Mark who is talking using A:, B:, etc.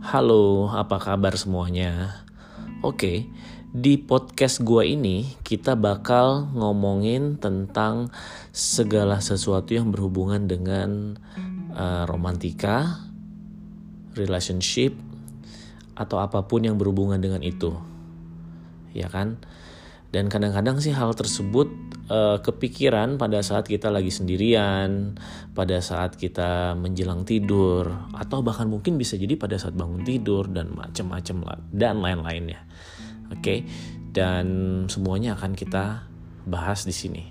A: Halo, apa kabar semuanya? Oke, di podcast gua ini kita bakal ngomongin tentang segala sesuatu yang berhubungan dengan uh, romantika, relationship, atau apa pun yang berhubungan dengan itu. Ya kan? Dan kadang-kadang sih hal tersebut uh, kepikiran pada saat kita lagi sendirian, pada saat kita menjelang tidur, atau bahkan mungkin bisa jadi pada saat bangun tidur dan macam-macam dan lain-lainnya. Oke, okay? dan semuanya akan kita bahas di sini.